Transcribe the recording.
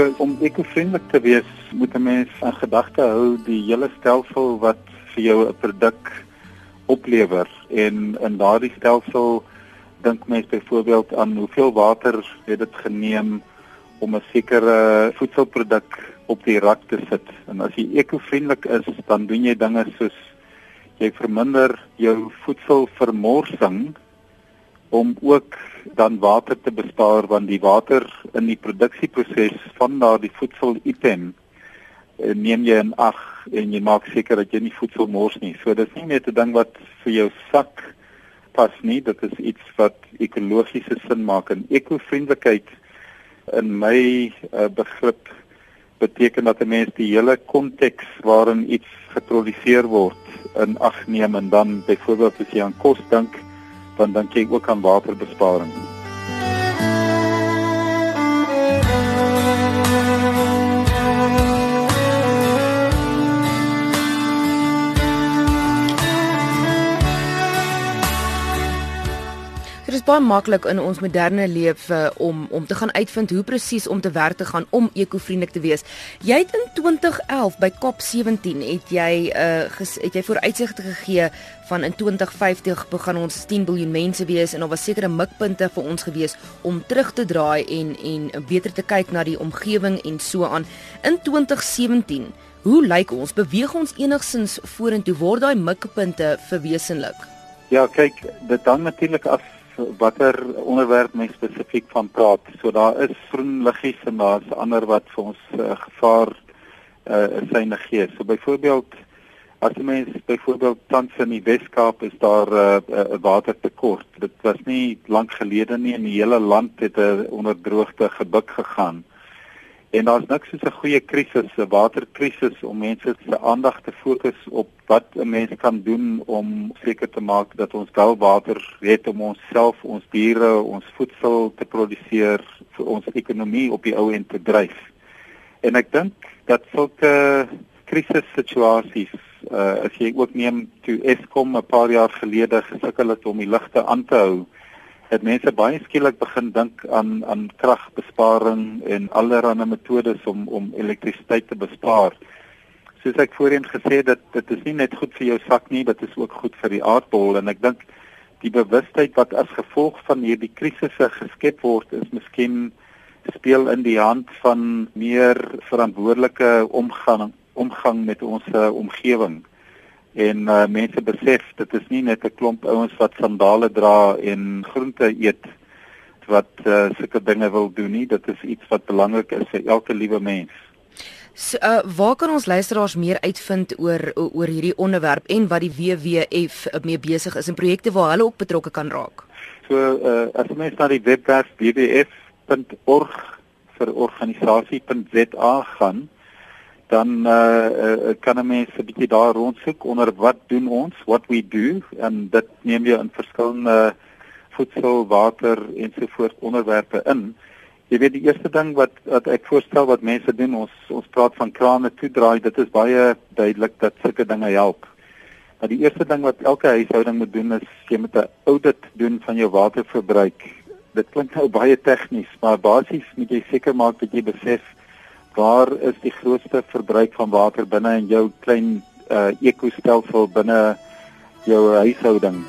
So om ekovriendelik te wees, moet 'n mens in gedagte hou die hele stelsel wat vir jou 'n produk oplewer en in daardie stelsel dink mens byvoorbeeld aan hoeveel water het dit geneem om 'n sekere voedselproduk op die rak te sit. En as jy ekovriendelik is, dan doen jy dinge soos jy verminder jou voedselvermorsing om ook dan water te bespaar want die water in die produksieproses van daardie voedsel item eh, neem jy in ag en jy maak seker dat jy nie voedsel mors nie. So dis nie net 'n ding wat vir jou sak pas nie, dit is iets wat ekologiese sin maak en ekovriendelikheid in my uh, begrip beteken dat 'n mens die hele konteks waarin iets geproduseer word in ag neem en dan byvoorbeeld as jy aan kos dink, dan dink jy ook aan waterbesparing. Dit is baie maklik in ons moderne lewe om om te gaan uitvind hoe presies om te werk te gaan om ekovriendelik te wees. Jy het in 2011 by COP17 het jy uh ges, het jy vooruitsigte gegee van in 2050 begin ons 10 miljard mense wees en daar was sekere mikpunte vir ons gewees om terug te draai en en beter te kyk na die omgewing en so aan. In 2017, hoe lyk ons? Beweeg ons enigsins vorentoe? Word daai mikpunte verwesenlik? Ja, kyk, dit hang natuurlik af watter onderwerp mens spesifiek van praat. So daar is groen liggies en daar's ander wat vir ons uh, gevaar uh, syne gee. So byvoorbeeld as jy mens byvoorbeeld tans in die Weskaap is daar 'n uh, uh, watertekort. Dit was nie lank gelede nie in die hele land het 'n onderdroogte gebuk gegaan. En daar's niks soos 'n goeie krisis, 'n waterkrisis om mense se aandag te fokus op wat 'n mens kan doen om seker te maak dat ons wel water het om onsself, ons diere, ons voedsel te produseer vir ons ekonomie op die ou end te dryf. En ek dink dat sulke krisissituasies, uh, as jy ook neem toe Eskom 'n paar jaar gelede gesukkel het om die ligte aan te hou, het mense baie skielik begin dink aan aan kragbesparing en allerlei metodes om om elektrisiteit te bespaar. Soos ek voorheen gesê het, dit dit is nie net goed vir jou sak nie, dit is ook goed vir die aardbol en ek dink die bewustheid wat as gevolg van hierdie krisisse geskep word is miskien speel in die hand van meer verantwoordelike omgang omgang met ons uh, omgewing en uh, mense besef dit is nie net 'n klomp ouens wat sandale dra en groente eet wat uh, sulke dinge wil doen nie dit is iets wat belangrik is vir elke liewe mens. So, uh, waar kan ons luisteraars meer uitvind oor oor hierdie onderwerp en wat die WWF mee besig is en projekte waar hulle ook betrokke kan raak? So uh, as mens na die webwerf wwf.org vir organisasie.za gaan dan uh, uh, kan 'n mens 'n bietjie daar rondsoek onder wat doen ons, what we do en dit neem jy in verskillende voedsel, water ensovoorts onderwerpe in. Jy weet die eerste ding wat wat ek voorstel wat mense doen, ons ons praat van krane toedraai, dit is baie duidelik dat sulke dinge help. Maar die eerste ding wat elke huishouding moet doen is jy moet 'n audit doen van jou waterverbruik. Dit klink nou baie tegnies, maar basies moet jy seker maak dat jy besef waar is die grootste verbruik van water binne in jou klein uh, ekostelsel binne jou huishouding